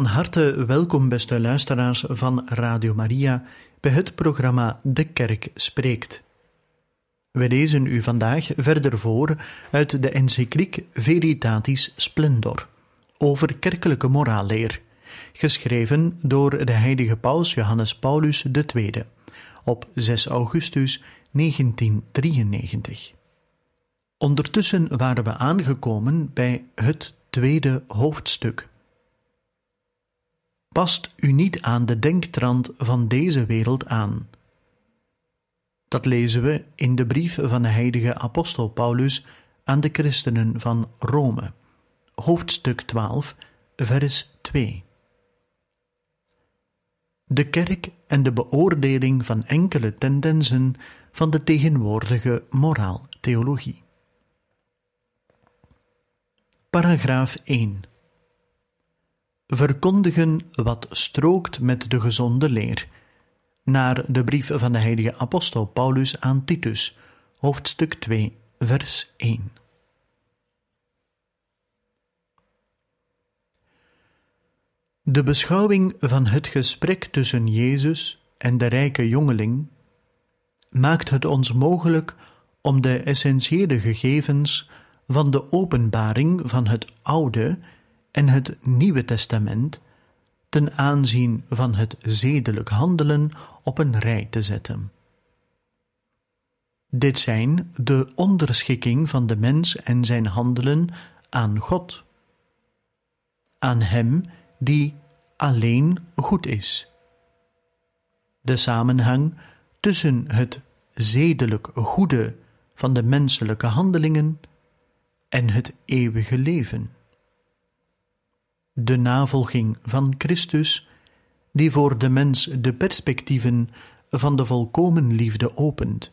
Van harte welkom, beste luisteraars van Radio Maria, bij het programma De Kerk Spreekt. We lezen u vandaag verder voor uit de encycliek Veritatis Splendor over kerkelijke moraalleer, geschreven door de heilige paus Johannes Paulus II op 6 augustus 1993. Ondertussen waren we aangekomen bij het tweede hoofdstuk. Past u niet aan de denktrand van deze wereld aan. Dat lezen we in de brief van de heilige apostel Paulus aan de christenen van Rome, hoofdstuk 12, vers 2. De kerk en de beoordeling van enkele tendensen van de tegenwoordige moraaltheologie. Paragraaf 1 Verkondigen wat strookt met de gezonde leer naar de brief van de heilige apostel Paulus aan Titus, hoofdstuk 2, vers 1. De beschouwing van het gesprek tussen Jezus en de rijke jongeling maakt het ons mogelijk om de essentiële gegevens van de openbaring van het Oude en het Nieuwe Testament ten aanzien van het zedelijk handelen op een rij te zetten. Dit zijn de onderschikking van de mens en zijn handelen aan God, aan Hem die alleen goed is. De samenhang tussen het zedelijk goede van de menselijke handelingen en het eeuwige leven de navolging van Christus, die voor de mens de perspectieven van de volkomen liefde opent.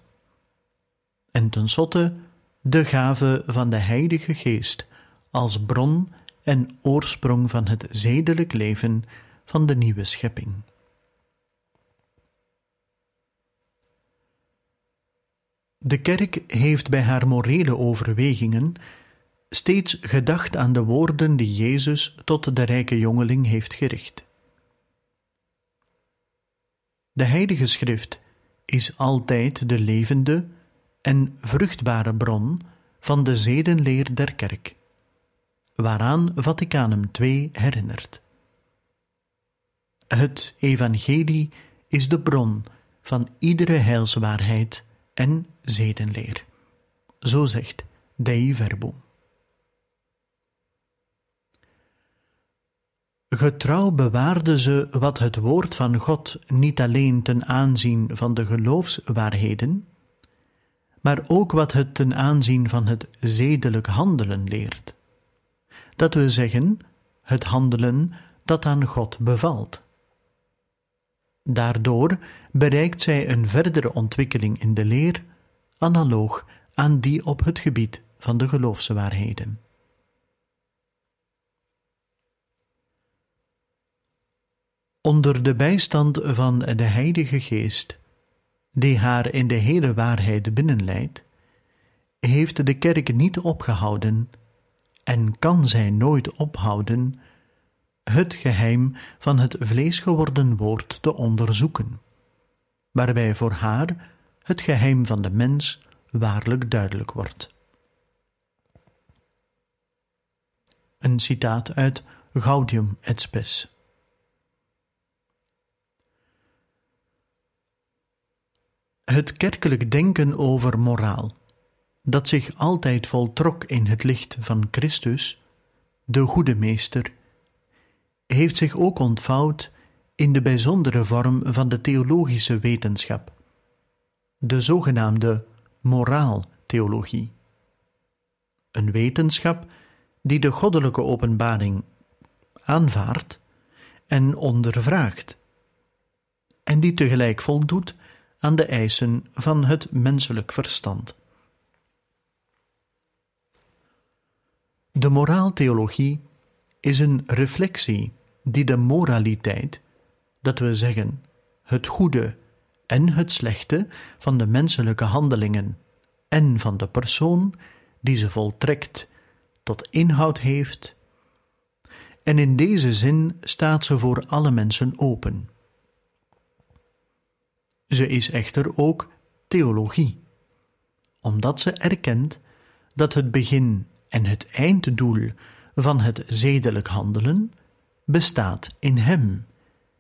En tenslotte de gave van de Heilige Geest als bron en oorsprong van het zedelijk leven van de nieuwe schepping. De kerk heeft bij haar morele overwegingen steeds gedacht aan de woorden die Jezus tot de rijke jongeling heeft gericht. De Heilige Schrift is altijd de levende en vruchtbare bron van de zedenleer der kerk, waaraan Vaticanum II herinnert. Het Evangelie is de bron van iedere heilswaarheid en zedenleer. Zo zegt Dei Verbum. Getrouw bewaarde ze wat het woord van God niet alleen ten aanzien van de geloofswaarheden, maar ook wat het ten aanzien van het zedelijk handelen leert. Dat we zeggen, het handelen dat aan God bevalt. Daardoor bereikt zij een verdere ontwikkeling in de leer, analoog aan die op het gebied van de geloofswaarheden. Onder de bijstand van de Heilige Geest, die haar in de hele waarheid binnenleidt, heeft de kerk niet opgehouden en kan zij nooit ophouden het geheim van het vleesgeworden woord te onderzoeken, waarbij voor haar het geheim van de mens waarlijk duidelijk wordt. Een citaat uit Gaudium et Spes. Het kerkelijk denken over moraal, dat zich altijd voltrok in het licht van Christus, de goede meester, heeft zich ook ontvouwd in de bijzondere vorm van de theologische wetenschap, de zogenaamde moraaltheologie. Een wetenschap die de goddelijke openbaring aanvaardt en ondervraagt, en die tegelijk voldoet aan de eisen van het menselijk verstand. De moraaltheologie is een reflectie die de moraliteit, dat we zeggen het goede en het slechte van de menselijke handelingen en van de persoon die ze voltrekt, tot inhoud heeft. En in deze zin staat ze voor alle mensen open. Ze is echter ook theologie, omdat ze erkent dat het begin en het einddoel van het zedelijk handelen bestaat in Hem,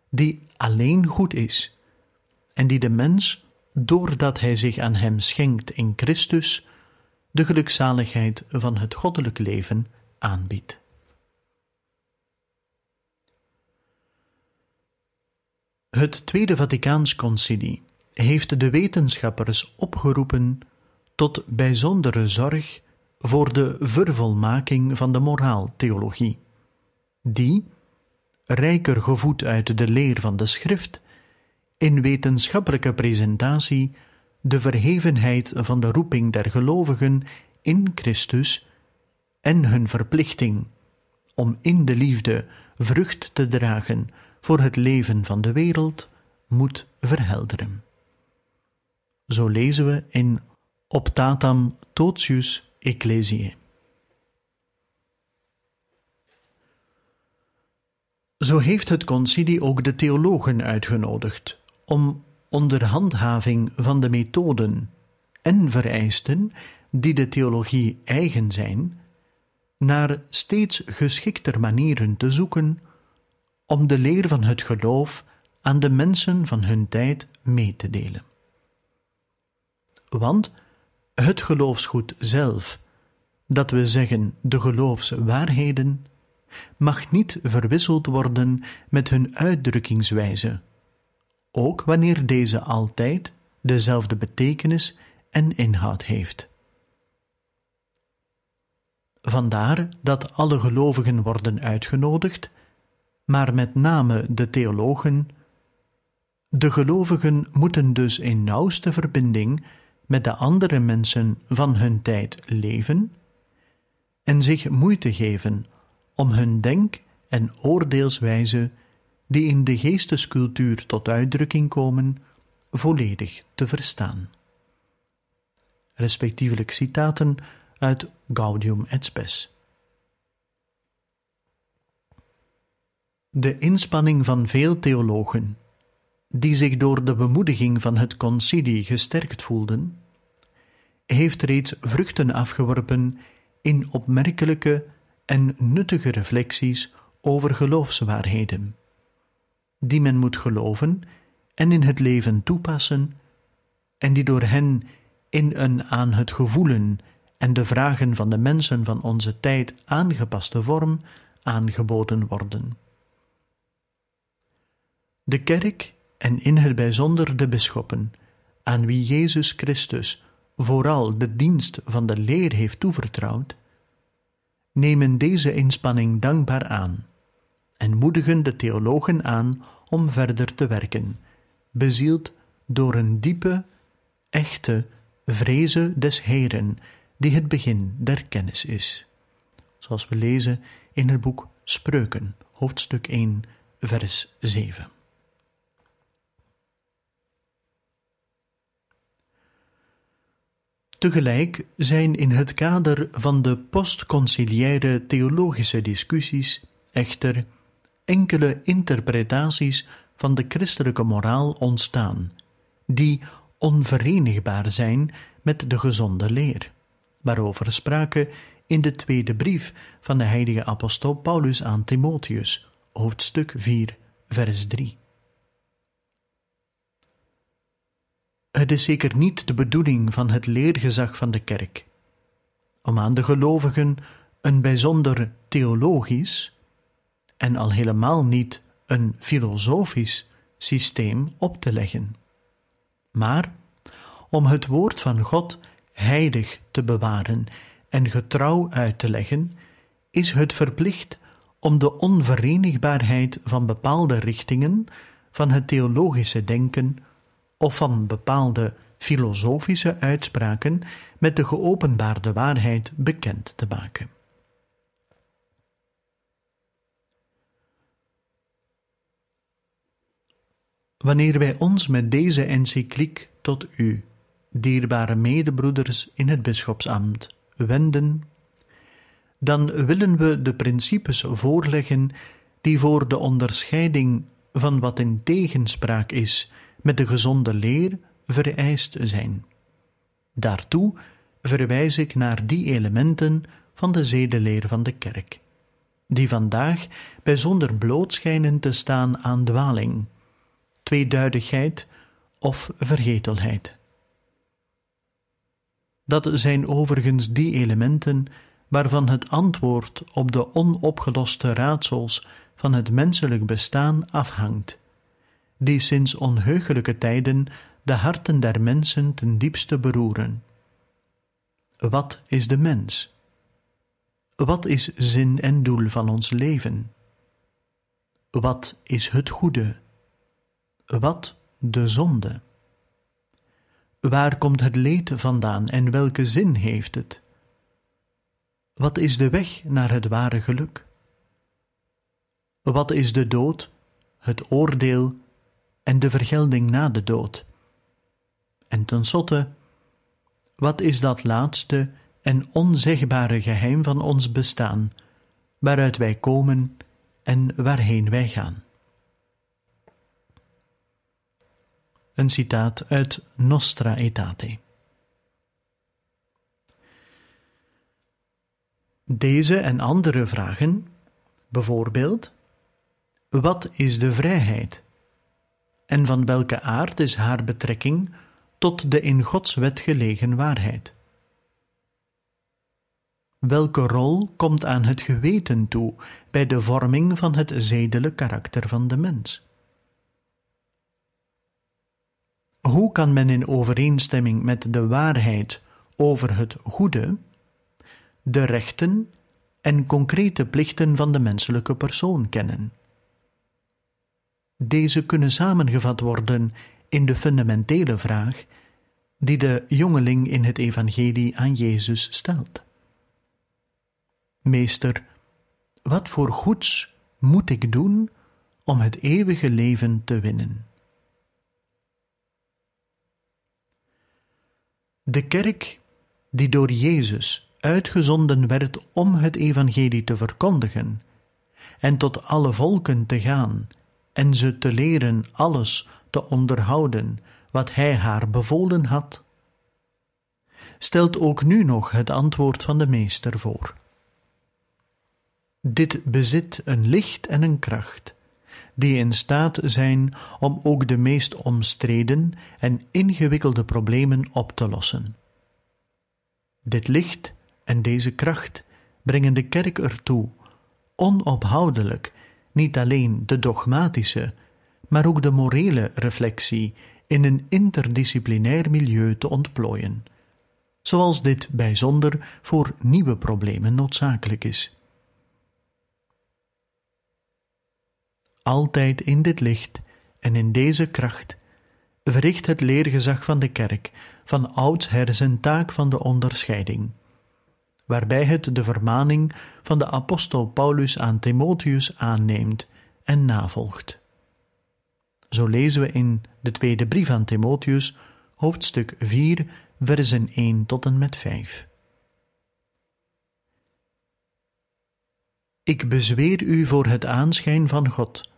die alleen goed is, en die de mens, doordat hij zich aan Hem schenkt in Christus, de gelukzaligheid van het goddelijk leven aanbiedt. Het Tweede Vaticaans Concilie heeft de wetenschappers opgeroepen tot bijzondere zorg voor de vervolmaking van de moraaltheologie, die, rijker gevoed uit de leer van de schrift, in wetenschappelijke presentatie de verhevenheid van de roeping der gelovigen in Christus en hun verplichting om in de liefde vrucht te dragen voor het leven van de wereld moet verhelderen. Zo lezen we in Optatam Totius Ecclesiae. Zo heeft het concilie ook de theologen uitgenodigd om onder handhaving van de methoden en vereisten die de theologie eigen zijn, naar steeds geschikter manieren te zoeken om de leer van het geloof aan de mensen van hun tijd mee te delen. Want het geloofsgoed zelf, dat we zeggen de geloofswaarheden, mag niet verwisseld worden met hun uitdrukkingswijze, ook wanneer deze altijd dezelfde betekenis en inhoud heeft. Vandaar dat alle gelovigen worden uitgenodigd, maar met name de theologen. De gelovigen moeten dus in nauwste verbinding met de andere mensen van hun tijd leven en zich moeite geven om hun denk- en oordeelswijze, die in de geestescultuur tot uitdrukking komen, volledig te verstaan. Respectievelijk citaten uit Gaudium et Spes. De inspanning van veel theologen die zich door de bemoediging van het concilie gesterkt voelden, heeft reeds vruchten afgeworpen in opmerkelijke en nuttige reflecties over geloofswaarheden, die men moet geloven en in het leven toepassen, en die door hen in een aan het gevoelen en de vragen van de mensen van onze tijd aangepaste vorm aangeboden worden. De kerk en in het bijzonder de bisschoppen, aan wie Jezus Christus vooral de dienst van de leer heeft toevertrouwd, nemen deze inspanning dankbaar aan en moedigen de theologen aan om verder te werken, bezield door een diepe, echte vreze des Heren, die het begin der kennis is. Zoals we lezen in het boek Spreuken, hoofdstuk 1, vers 7. Tegelijk zijn in het kader van de postconciliaire theologische discussies echter enkele interpretaties van de christelijke moraal ontstaan, die onverenigbaar zijn met de gezonde leer, waarover sprake in de tweede brief van de heilige apostel Paulus aan Timotheus, hoofdstuk 4, vers 3. Het is zeker niet de bedoeling van het leergezag van de kerk om aan de gelovigen een bijzonder theologisch en al helemaal niet een filosofisch systeem op te leggen, maar om het woord van God heilig te bewaren en getrouw uit te leggen, is het verplicht om de onverenigbaarheid van bepaalde richtingen van het theologische denken of van bepaalde filosofische uitspraken met de geopenbaarde waarheid bekend te maken. Wanneer wij ons met deze encycliek tot u, dierbare medebroeders in het bisschopsambt, wenden, dan willen we de principes voorleggen die voor de onderscheiding van wat in tegenspraak is met de gezonde leer vereist zijn. Daartoe verwijs ik naar die elementen van de zedeleer van de kerk, die vandaag bijzonder bloot schijnen te staan aan dwaling, tweeduidigheid of vergetelheid. Dat zijn overigens die elementen waarvan het antwoord op de onopgeloste raadsels van het menselijk bestaan afhangt, die sinds onheugelijke tijden de harten der mensen ten diepste beroeren. Wat is de mens? Wat is zin en doel van ons leven? Wat is het goede? Wat de zonde? Waar komt het leed vandaan en welke zin heeft het? Wat is de weg naar het ware geluk? Wat is de dood, het oordeel en de vergelding na de dood? En tenslotte, wat is dat laatste en onzegbare geheim van ons bestaan, waaruit wij komen en waarheen wij gaan? Een citaat uit Nostra Aetate. Deze en andere vragen, bijvoorbeeld: wat is de vrijheid? En van welke aard is haar betrekking tot de in Gods wet gelegen waarheid? Welke rol komt aan het geweten toe bij de vorming van het zedelijk karakter van de mens? Hoe kan men in overeenstemming met de waarheid over het goede de rechten en concrete plichten van de menselijke persoon kennen? Deze kunnen samengevat worden in de fundamentele vraag die de jongeling in het Evangelie aan Jezus stelt. Meester, wat voor goeds moet ik doen om het eeuwige leven te winnen? De kerk, die door Jezus uitgezonden werd om het Evangelie te verkondigen en tot alle volken te gaan en ze te leren alles te onderhouden wat hij haar bevolen had, stelt ook nu nog het antwoord van de Meester voor. Dit bezit een licht en een kracht, die in staat zijn om ook de meest omstreden en ingewikkelde problemen op te lossen. Dit licht en deze kracht brengen de kerk ertoe onophoudelijk niet alleen de dogmatische, maar ook de morele reflectie in een interdisciplinair milieu te ontplooien, zoals dit bijzonder voor nieuwe problemen noodzakelijk is. Altijd in dit licht en in deze kracht verricht het leergezag van de kerk van oudsher zijn taak van de onderscheiding, waarbij het de vermaning van de apostel Paulus aan Timotheus aanneemt en navolgt. Zo lezen we in de tweede brief aan Timotheus, hoofdstuk 4, versen 1 tot en met 5. Ik bezweer u voor het aanschijn van God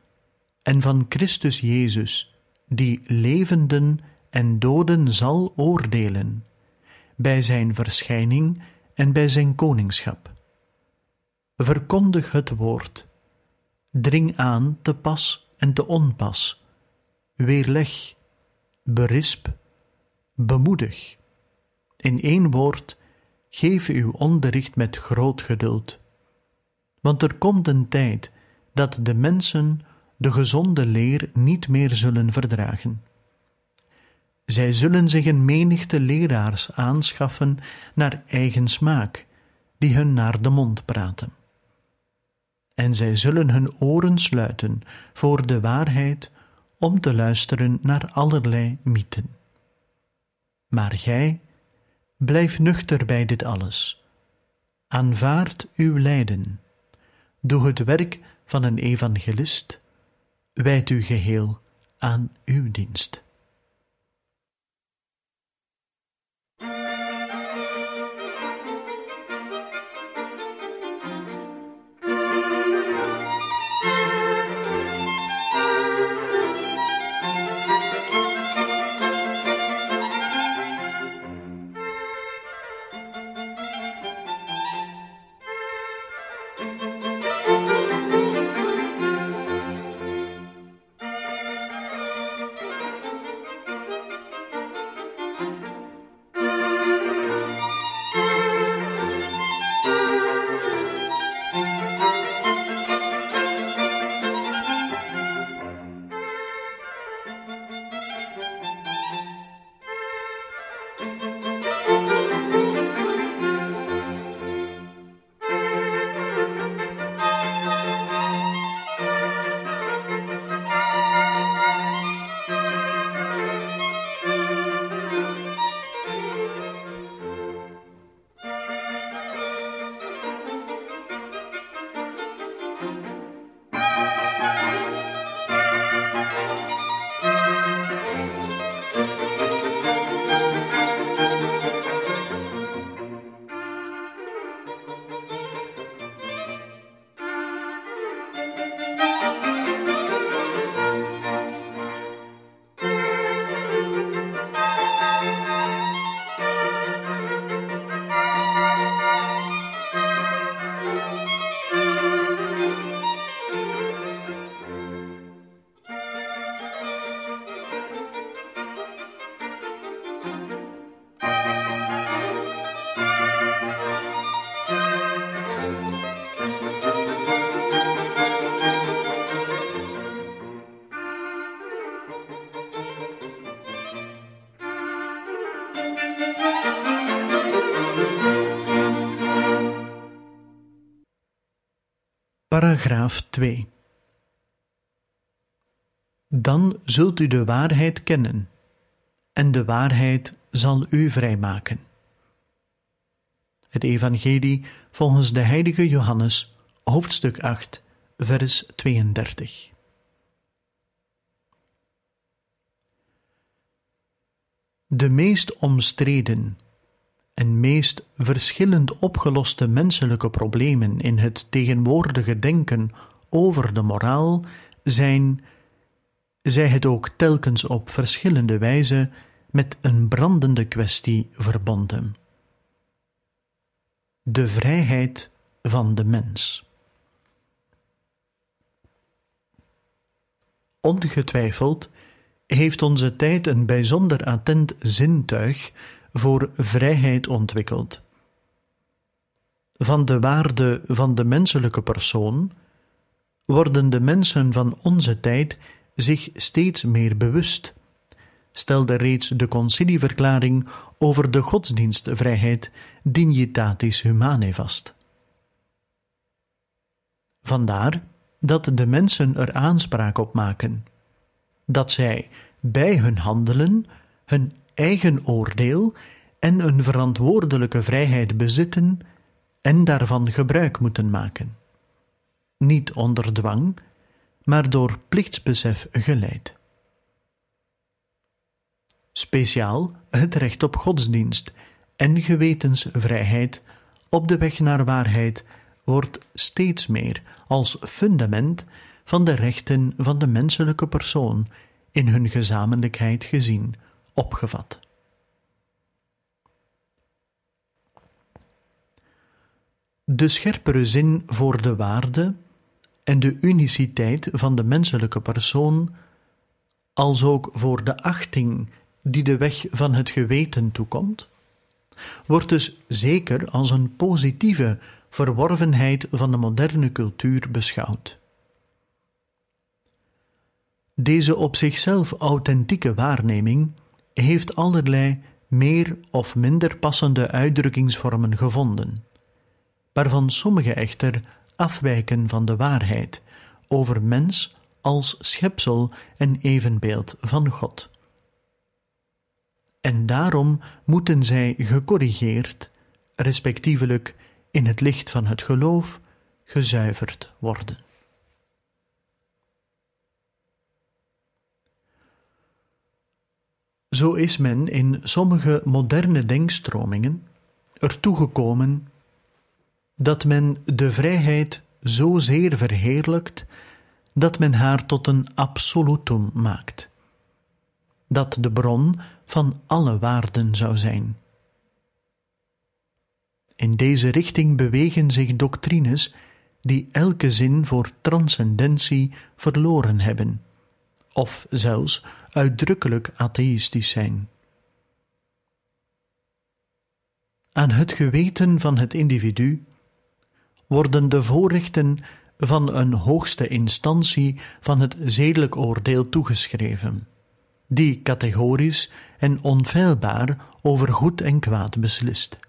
en van Christus Jezus, die levenden en doden zal oordelen, bij zijn verschijning en bij zijn koningschap. Verkondig het woord, dring aan te pas en te onpas, weerleg, berisp, bemoedig. In één woord, geef uw onderricht met groot geduld. Want er komt een tijd dat de mensen de gezonde leer niet meer zullen verdragen. Zij zullen zich een menigte leraars aanschaffen naar eigen smaak, die hun naar de mond praten. En zij zullen hun oren sluiten voor de waarheid om te luisteren naar allerlei mythen. Maar gij, blijf nuchter bij dit alles. Aanvaard uw lijden. Doe het werk van een evangelist. Wijd u geheel aan uw dienst. Paragraaf 2 Dan zult u de waarheid kennen, en de waarheid zal u vrijmaken. Het Evangelie volgens de heilige Johannes, hoofdstuk 8, vers 32. De meest omstreden en meest verschillend opgeloste menselijke problemen in het tegenwoordige denken over de moraal zijn, zij het ook telkens op verschillende wijze, met een brandende kwestie verbonden. De vrijheid van de mens. Ongetwijfeld heeft onze tijd een bijzonder attent zintuig voor vrijheid ontwikkeld. Van de waarde van de menselijke persoon worden de mensen van onze tijd zich steeds meer bewust, stelde reeds de concilieverklaring over de godsdienstvrijheid Dignitatis Humanae vast. Vandaar dat de mensen er aanspraak op maken, dat zij bij hun handelen hun eigen oordeel en een verantwoordelijke vrijheid bezitten en daarvan gebruik moeten maken. Niet onder dwang, maar door plichtsbesef geleid. Speciaal het recht op godsdienst en gewetensvrijheid op de weg naar waarheid wordt steeds meer als fundament van de rechten van de menselijke persoon in hun gezamenlijkheid gezien opgevat. De scherpere zin voor de waarde en de uniciteit van de menselijke persoon, als ook voor de achting die de weg van het geweten toekomt, wordt dus zeker als een positieve verworvenheid van de moderne cultuur beschouwd. Deze op zichzelf authentieke waarneming heeft allerlei meer of minder passende uitdrukkingsvormen gevonden, waarvan sommige echter afwijken van de waarheid over mens als schepsel en evenbeeld van God. En daarom moeten zij gecorrigeerd, respectievelijk in het licht van het geloof, gezuiverd worden. Zo is men in sommige moderne denkstromingen ertoe gekomen dat men de vrijheid zozeer verheerlijkt dat men haar tot een absolutum maakt, dat de bron van alle waarden zou zijn. In deze richting bewegen zich doctrines die elke zin voor transcendentie verloren hebben, of zelfs uitdrukkelijk atheïstisch zijn. Aan het geweten van het individu worden de voorrechten van een hoogste instantie van het zedelijk oordeel toegeschreven, die categorisch en onfeilbaar over goed en kwaad beslist.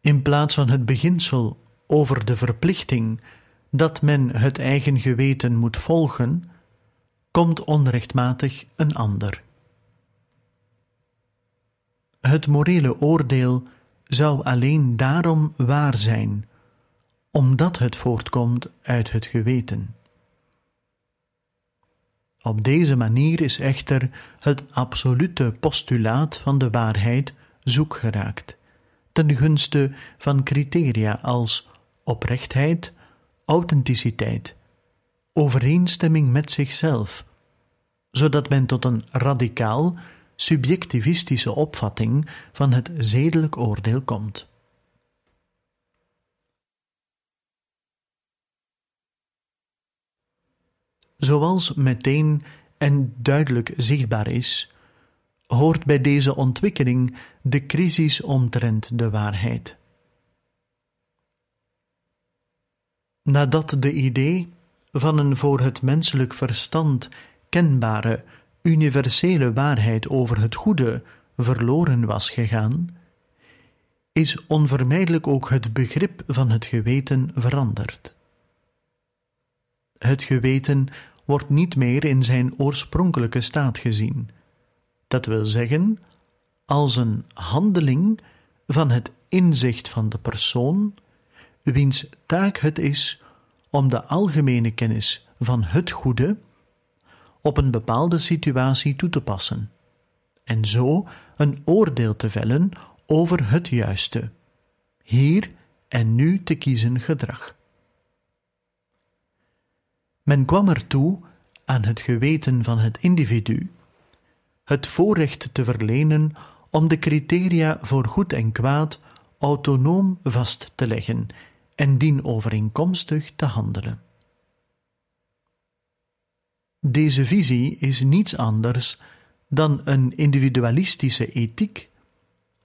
In plaats van het beginsel over de verplichting dat men het eigen geweten moet volgen, komt onrechtmatig een ander. Het morele oordeel zou alleen daarom waar zijn, omdat het voortkomt uit het geweten. Op deze manier is echter het absolute postulaat van de waarheid zoek geraakt, ten gunste van criteria als oprechtheid, authenticiteit, overeenstemming met zichzelf, zodat men tot een radicaal subjectivistische opvatting van het zedelijk oordeel komt. Zoals meteen en duidelijk zichtbaar is, hoort bij deze ontwikkeling de crisis omtrent de waarheid. Nadat de idee van een voor het menselijk verstand kenbare universele waarheid over het goede verloren was gegaan, is onvermijdelijk ook het begrip van het geweten veranderd. Het geweten wordt niet meer in zijn oorspronkelijke staat gezien, dat wil zeggen, als een handeling van het inzicht van de persoon, wiens taak het is om de algemene kennis van het goede op een bepaalde situatie toe te passen en zo een oordeel te vellen over het juiste, hier en nu te kiezen gedrag. Men kwam ertoe aan het geweten van het individu het voorrecht te verlenen om de criteria voor goed en kwaad autonoom vast te leggen en dienovereenkomstig te handelen. Deze visie is niets anders dan een individualistische ethiek,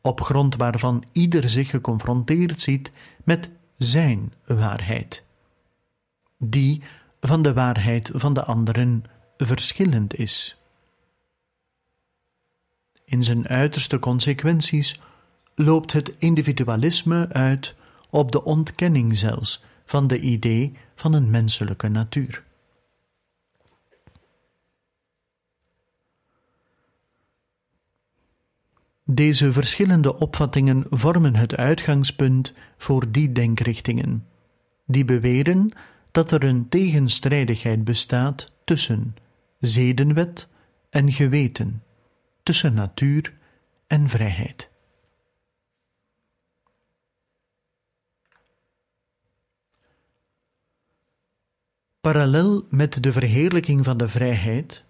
op grond waarvan ieder zich geconfronteerd ziet met zijn waarheid, die van de waarheid van de anderen verschillend is. In zijn uiterste consequenties loopt het individualisme uit op de ontkenning zelfs van de idee van een menselijke natuur. Deze verschillende opvattingen vormen het uitgangspunt voor die denkrichtingen, die beweren dat er een tegenstrijdigheid bestaat tussen zedenwet en geweten, tussen natuur en vrijheid. Parallel met de verheerlijking van de vrijheid,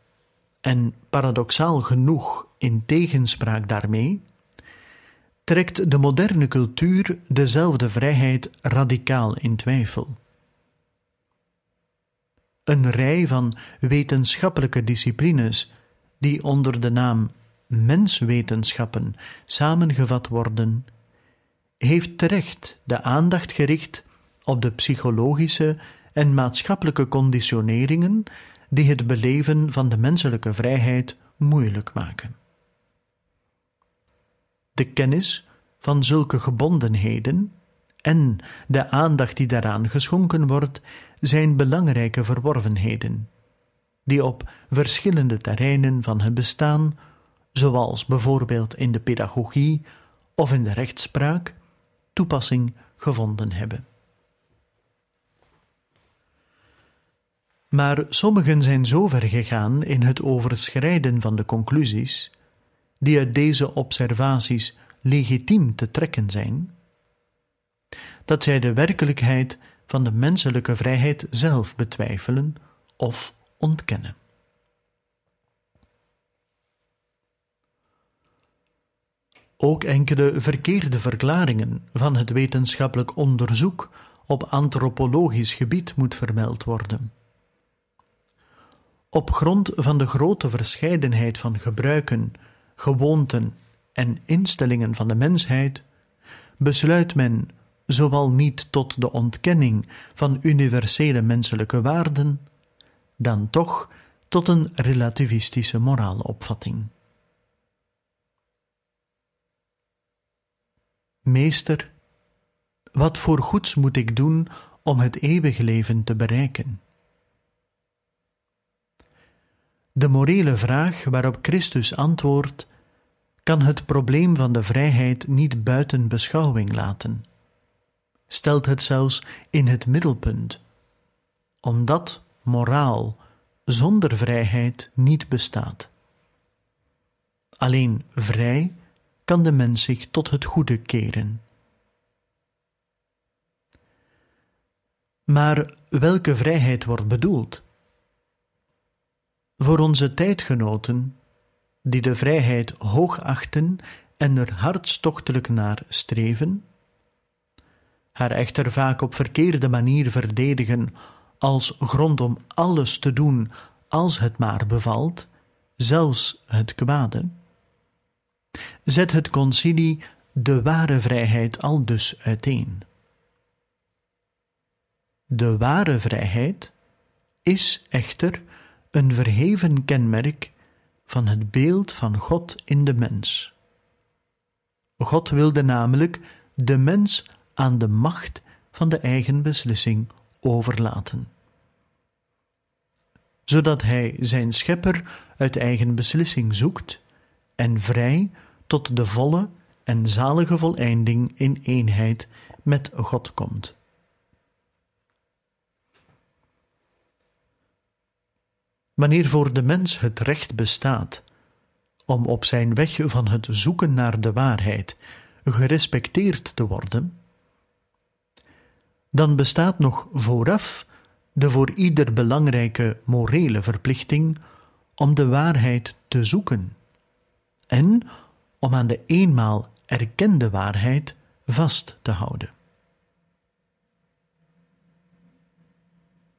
en paradoxaal genoeg in tegenspraak daarmee, trekt de moderne cultuur dezelfde vrijheid radicaal in twijfel. Een rij van wetenschappelijke disciplines die onder de naam menswetenschappen samengevat worden, heeft terecht de aandacht gericht op de psychologische en maatschappelijke conditioneringen die het beleven van de menselijke vrijheid moeilijk maken. De kennis van zulke gebondenheden en de aandacht die daaraan geschonken wordt, zijn belangrijke verworvenheden, die op verschillende terreinen van het bestaan, zoals bijvoorbeeld in de pedagogie of in de rechtspraak, toepassing gevonden hebben. Maar sommigen zijn zo ver gegaan in het overschrijden van de conclusies, die uit deze observaties legitiem te trekken zijn, dat zij de werkelijkheid van de menselijke vrijheid zelf betwijfelen of ontkennen. Ook enkele verkeerde verklaringen van het wetenschappelijk onderzoek op antropologisch gebied moet vermeld worden. Op grond van de grote verscheidenheid van gebruiken, gewoonten en instellingen van de mensheid, besluit men zowel niet tot de ontkenning van universele menselijke waarden, dan toch tot een relativistische moraalopvatting. Meester, wat voor goeds moet ik doen om het eeuwige leven te bereiken? De morele vraag waarop Christus antwoordt, kan het probleem van de vrijheid niet buiten beschouwing laten, stelt het zelfs in het middelpunt, omdat moraal zonder vrijheid niet bestaat. Alleen vrij kan de mens zich tot het goede keren. Maar welke vrijheid wordt bedoeld? Voor onze tijdgenoten, die de vrijheid hoog achten en er hartstochtelijk naar streven, haar echter vaak op verkeerde manier verdedigen als grond om alles te doen als het maar bevalt, zelfs het kwade, zet het concilie de ware vrijheid al dus uiteen. De ware vrijheid is echter een verheven kenmerk van het beeld van God in de mens. God wilde namelijk de mens aan de macht van de eigen beslissing overlaten, zodat hij zijn schepper uit eigen beslissing zoekt en vrij tot de volle en zalige voleinding in eenheid met God komt. Wanneer voor de mens het recht bestaat om op zijn weg van het zoeken naar de waarheid gerespecteerd te worden, dan bestaat nog vooraf de voor ieder belangrijke morele verplichting om de waarheid te zoeken en om aan de eenmaal erkende waarheid vast te houden.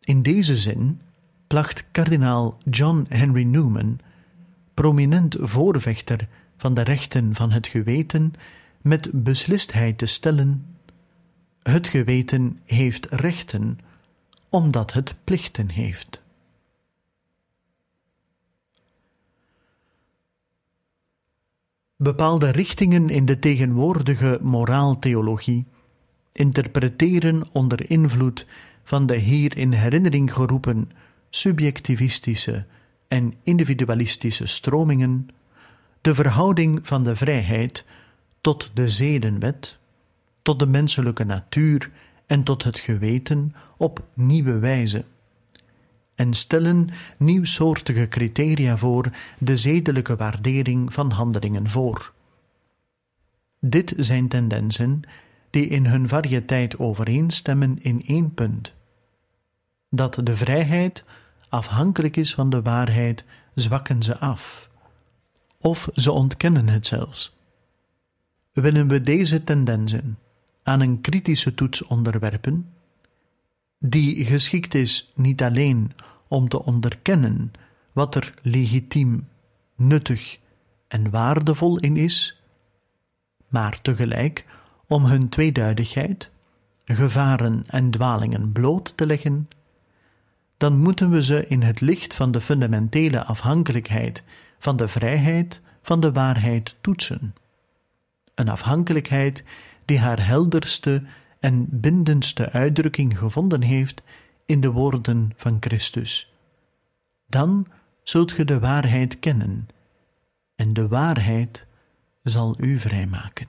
In deze zin placht kardinaal John Henry Newman, prominent voorvechter van de rechten van het geweten, met beslistheid te stellen: Het geweten heeft rechten, omdat het plichten heeft. Bepaalde richtingen in de tegenwoordige moraaltheologie interpreteren onder invloed van de hier in herinnering geroepen subjectivistische en individualistische stromingen de verhouding van de vrijheid tot de zedenwet, tot de menselijke natuur en tot het geweten op nieuwe wijze en stellen nieuwsoortige criteria voor de zedelijke waardering van handelingen voor. Dit zijn tendensen die in hun variëteit overeenstemmen in één punt: dat de vrijheid afhankelijk is van de waarheid, zwakken ze af. Of ze ontkennen het zelfs. Willen we deze tendensen aan een kritische toets onderwerpen, die geschikt is niet alleen om te onderkennen wat er legitiem, nuttig en waardevol in is, maar tegelijk om hun tweeduidigheid, gevaren en dwalingen bloot te leggen dan moeten we ze in het licht van de fundamentele afhankelijkheid van de vrijheid van de waarheid toetsen. Een afhankelijkheid die haar helderste en bindendste uitdrukking gevonden heeft in de woorden van Christus. Dan zult ge de waarheid kennen, en de waarheid zal u vrijmaken.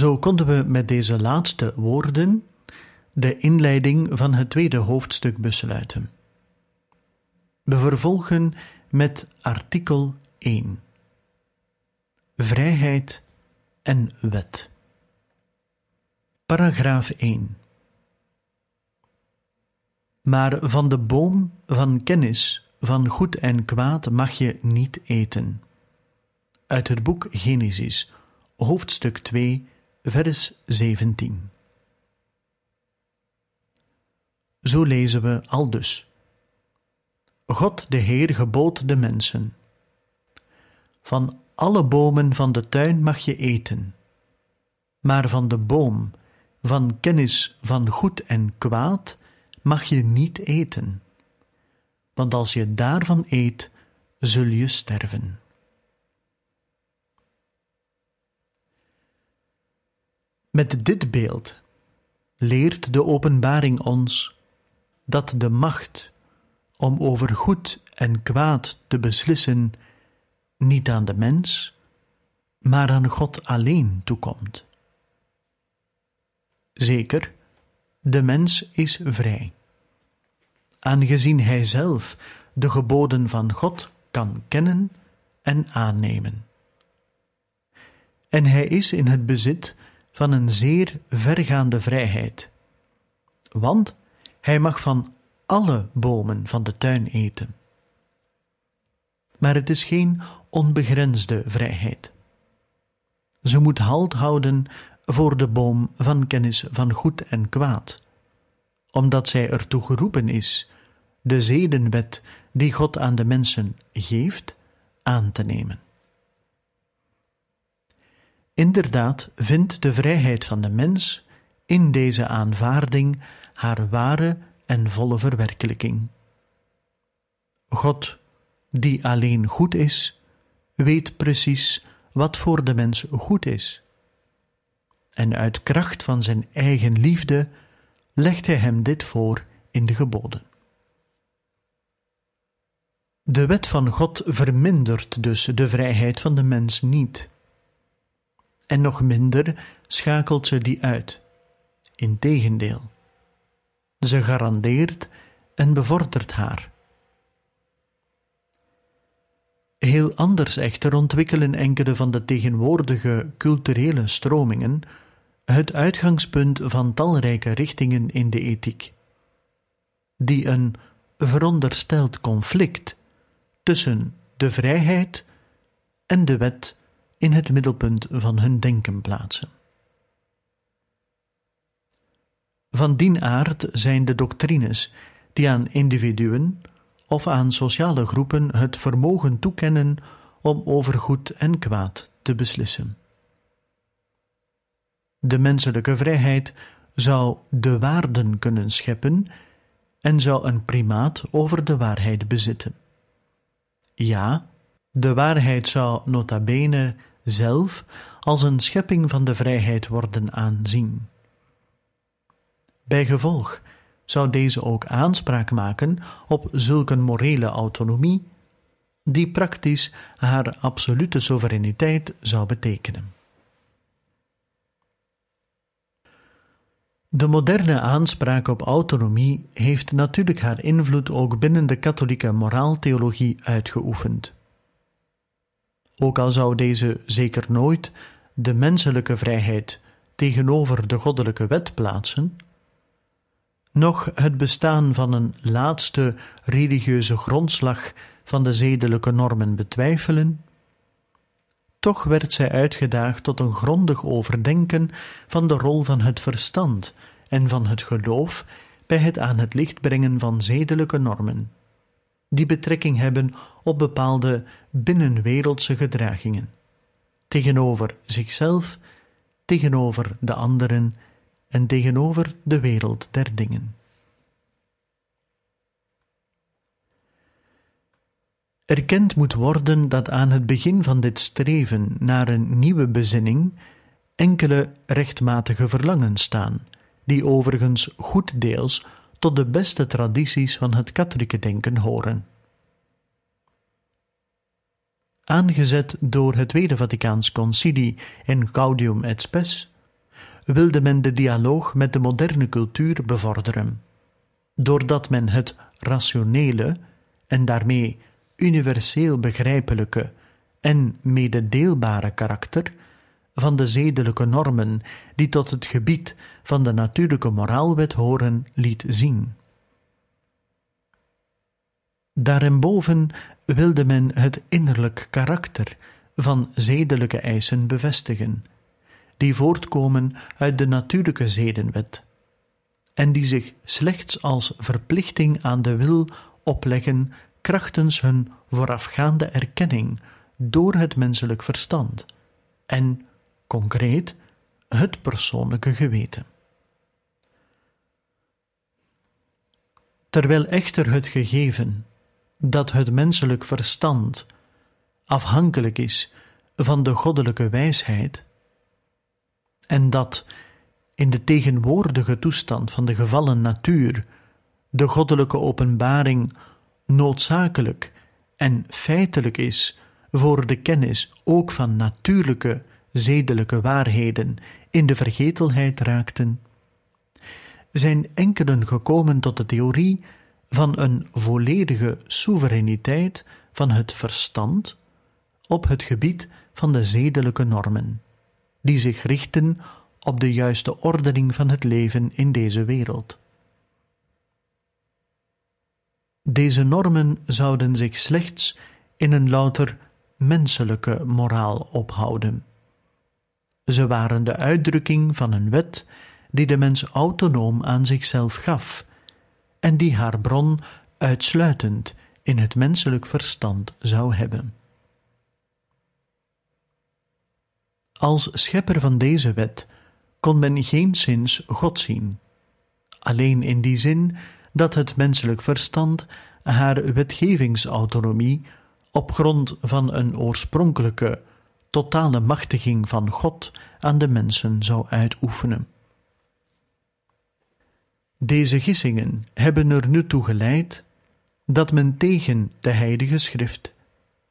Zo konden we met deze laatste woorden de inleiding van het tweede hoofdstuk besluiten. We vervolgen met artikel 1. Vrijheid en wet. Paragraaf 1. Maar van de boom van kennis van goed en kwaad mag je niet eten. Uit het boek Genesis, hoofdstuk 2, vers 17. Zo lezen we al dus. God de Heer gebood de mensen: Van alle bomen van de tuin mag je eten, maar van de boom van kennis van goed en kwaad mag je niet eten, want als je daarvan eet, zul je sterven. Met dit beeld leert de openbaring ons dat de macht om over goed en kwaad te beslissen niet aan de mens, maar aan God alleen toekomt. Zeker, de mens is vrij, aangezien hij zelf de geboden van God kan kennen en aannemen. En hij is in het bezit van een zeer vergaande vrijheid want hij mag van alle bomen van de tuin eten. Maar het is geen onbegrensde vrijheid. Ze moet halt houden voor de boom van kennis van goed en kwaad, omdat zij ertoe geroepen is de zedenwet die God aan de mensen geeft, aan te nemen. Inderdaad vindt de vrijheid van de mens in deze aanvaarding haar ware en volle verwerkelijking. God, die alleen goed is, weet precies wat voor de mens goed is. En uit kracht van zijn eigen liefde legt hij hem dit voor in de geboden. De wet van God vermindert dus de vrijheid van de mens niet. En nog minder schakelt ze die uit. Integendeel, ze garandeert en bevordert haar. Heel anders echter ontwikkelen enkele van de tegenwoordige culturele stromingen het uitgangspunt van talrijke richtingen in de ethiek, die een verondersteld conflict tussen de vrijheid en de wet in het middelpunt van hun denken plaatsen. Van dien aard zijn de doctrines die aan individuen of aan sociale groepen het vermogen toekennen om over goed en kwaad te beslissen. De menselijke vrijheid zou de waarden kunnen scheppen en zou een primaat over de waarheid bezitten. Ja, de waarheid zou nota bene zelf als een schepping van de vrijheid worden aanzien. Bijgevolg zou deze ook aanspraak maken op zulke morele autonomie, die praktisch haar absolute soevereiniteit zou betekenen. De moderne aanspraak op autonomie heeft natuurlijk haar invloed ook binnen de katholieke moraaltheologie uitgeoefend. Ook al zou deze zeker nooit de menselijke vrijheid tegenover de goddelijke wet plaatsen, nog het bestaan van een laatste religieuze grondslag van de zedelijke normen betwijfelen, toch werd zij uitgedaagd tot een grondig overdenken van de rol van het verstand en van het geloof bij het aan het licht brengen van zedelijke normen, die betrekking hebben op bepaalde binnenwereldse gedragingen, tegenover zichzelf, tegenover de anderen en tegenover de wereld der dingen. Erkend moet worden dat aan het begin van dit streven naar een nieuwe bezinning enkele rechtmatige verlangens staan, die overigens goed deels tot de beste tradities van het katholieke denken horen. Aangezet door het Tweede Vaticaans Concilie in Gaudium et Spes, wilde men de dialoog met de moderne cultuur bevorderen, doordat men het rationele en daarmee universeel begrijpelijke en mededeelbare karakter van de zedelijke normen die tot het gebied van de natuurlijke moraalwet horen, liet zien. Daarenboven wilde men het innerlijk karakter van zedelijke eisen bevestigen, die voortkomen uit de natuurlijke zedenwet, en die zich slechts als verplichting aan de wil opleggen krachtens hun voorafgaande erkenning door het menselijk verstand en, concreet, het persoonlijke geweten. Terwijl echter het gegeven dat het menselijk verstand afhankelijk is van de goddelijke wijsheid, en dat in de tegenwoordige toestand van de gevallen natuur de goddelijke openbaring noodzakelijk en feitelijk is voor de kennis ook van natuurlijke zedelijke waarheden in de vergetelheid raakten, zijn enkelen gekomen tot de theorie van een volledige soevereiniteit van het verstand op het gebied van de zedelijke normen, die zich richten op de juiste ordening van het leven in deze wereld, Deze normen zouden zich slechts in een louter menselijke moraal ophouden. Ze waren de uitdrukking van een wet die de mens autonoom aan zichzelf gaf en die haar bron uitsluitend in het menselijk verstand zou hebben. Als schepper van deze wet kon men geen zins God zien, alleen in die zin dat het menselijk verstand haar wetgevingsautonomie op grond van een oorspronkelijke, totale machtiging van God aan de mensen zou uitoefenen. Deze gissingen hebben er nu toe geleid dat men tegen de Heilige Schrift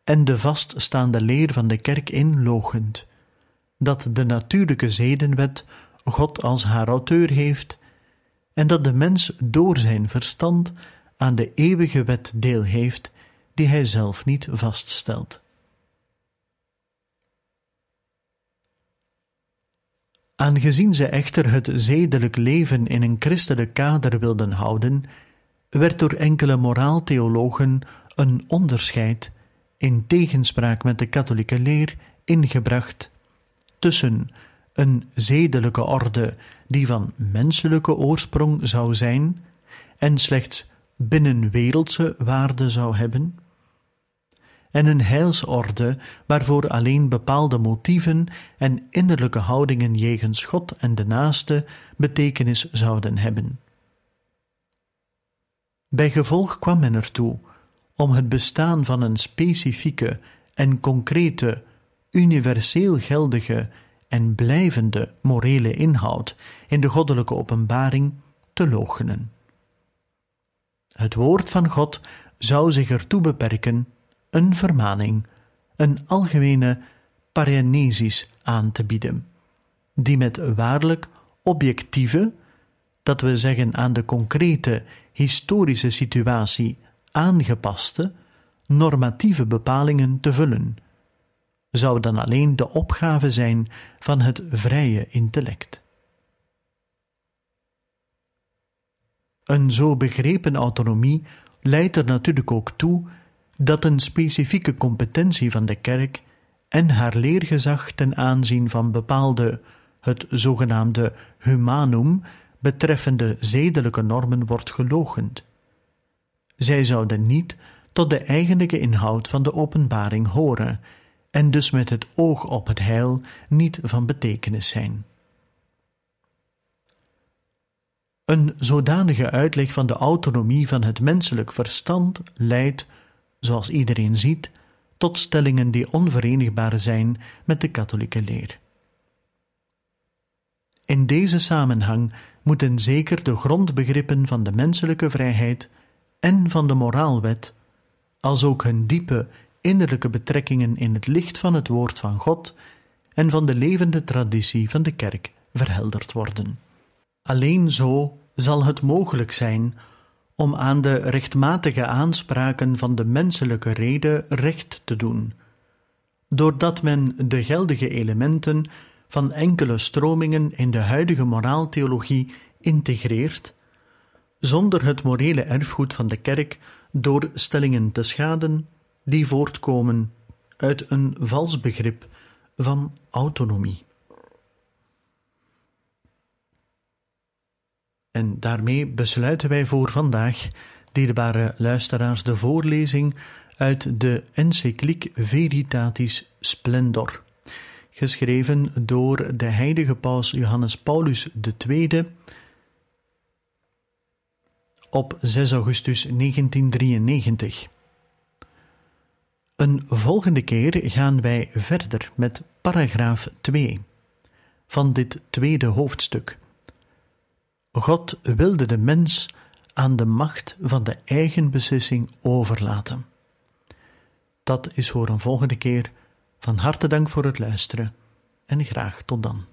en de vaststaande leer van de kerk inlogend, dat de natuurlijke zedenwet God als haar auteur heeft en dat de mens door zijn verstand aan de eeuwige wet deel heeft die hij zelf niet vaststelt. Aangezien ze echter het zedelijk leven in een christelijk kader wilden houden, werd door enkele moraaltheologen een onderscheid, in tegenspraak met de katholieke leer, ingebracht tussen een zedelijke orde die van menselijke oorsprong zou zijn en slechts binnenwereldse waarde zou hebben, en een heilsorde waarvoor alleen bepaalde motieven en innerlijke houdingen jegens God en de naaste betekenis zouden hebben. Bij gevolg kwam men ertoe om het bestaan van een specifieke en concrete, universeel geldige en blijvende morele inhoud in de goddelijke openbaring te loochenen. Het woord van God zou zich ertoe beperken een vermaning, een algemene paranesis aan te bieden, die met waarlijk objectieve, dat we zeggen aan de concrete historische situatie aangepaste, normatieve bepalingen te vullen, zou dan alleen de opgave zijn van het vrije intellect. Een zo begrepen autonomie leidt er natuurlijk ook toe dat een specifieke competentie van de kerk en haar leergezag ten aanzien van bepaalde, het zogenaamde humanum, betreffende zedelijke normen wordt gelogend. Zij zouden niet tot de eigenlijke inhoud van de openbaring horen en dus met het oog op het heil niet van betekenis zijn. Een zodanige uitleg van de autonomie van het menselijk verstand leidt zoals iedereen ziet, tot stellingen die onverenigbaar zijn met de katholieke leer. In deze samenhang moeten zeker de grondbegrippen van de menselijke vrijheid en van de moraalwet, als ook hun diepe innerlijke betrekkingen in het licht van het woord van God en van de levende traditie van de kerk verhelderd worden. Alleen zo zal het mogelijk zijn om aan de rechtmatige aanspraken van de menselijke rede recht te doen, doordat men de geldige elementen van enkele stromingen in de huidige moraaltheologie integreert, zonder het morele erfgoed van de kerk door stellingen te schaden die voortkomen uit een vals begrip van autonomie. En daarmee besluiten wij voor vandaag, dierbare luisteraars, de voorlezing uit de encycliek Veritatis Splendor, geschreven door de heilige paus Johannes Paulus II op 6 augustus 1993. Een volgende keer gaan wij verder met paragraaf 2 van dit tweede hoofdstuk God wilde de mens aan de macht van de eigen beslissing overlaten. Dat is voor een volgende keer. Van harte dank voor het luisteren en graag tot dan.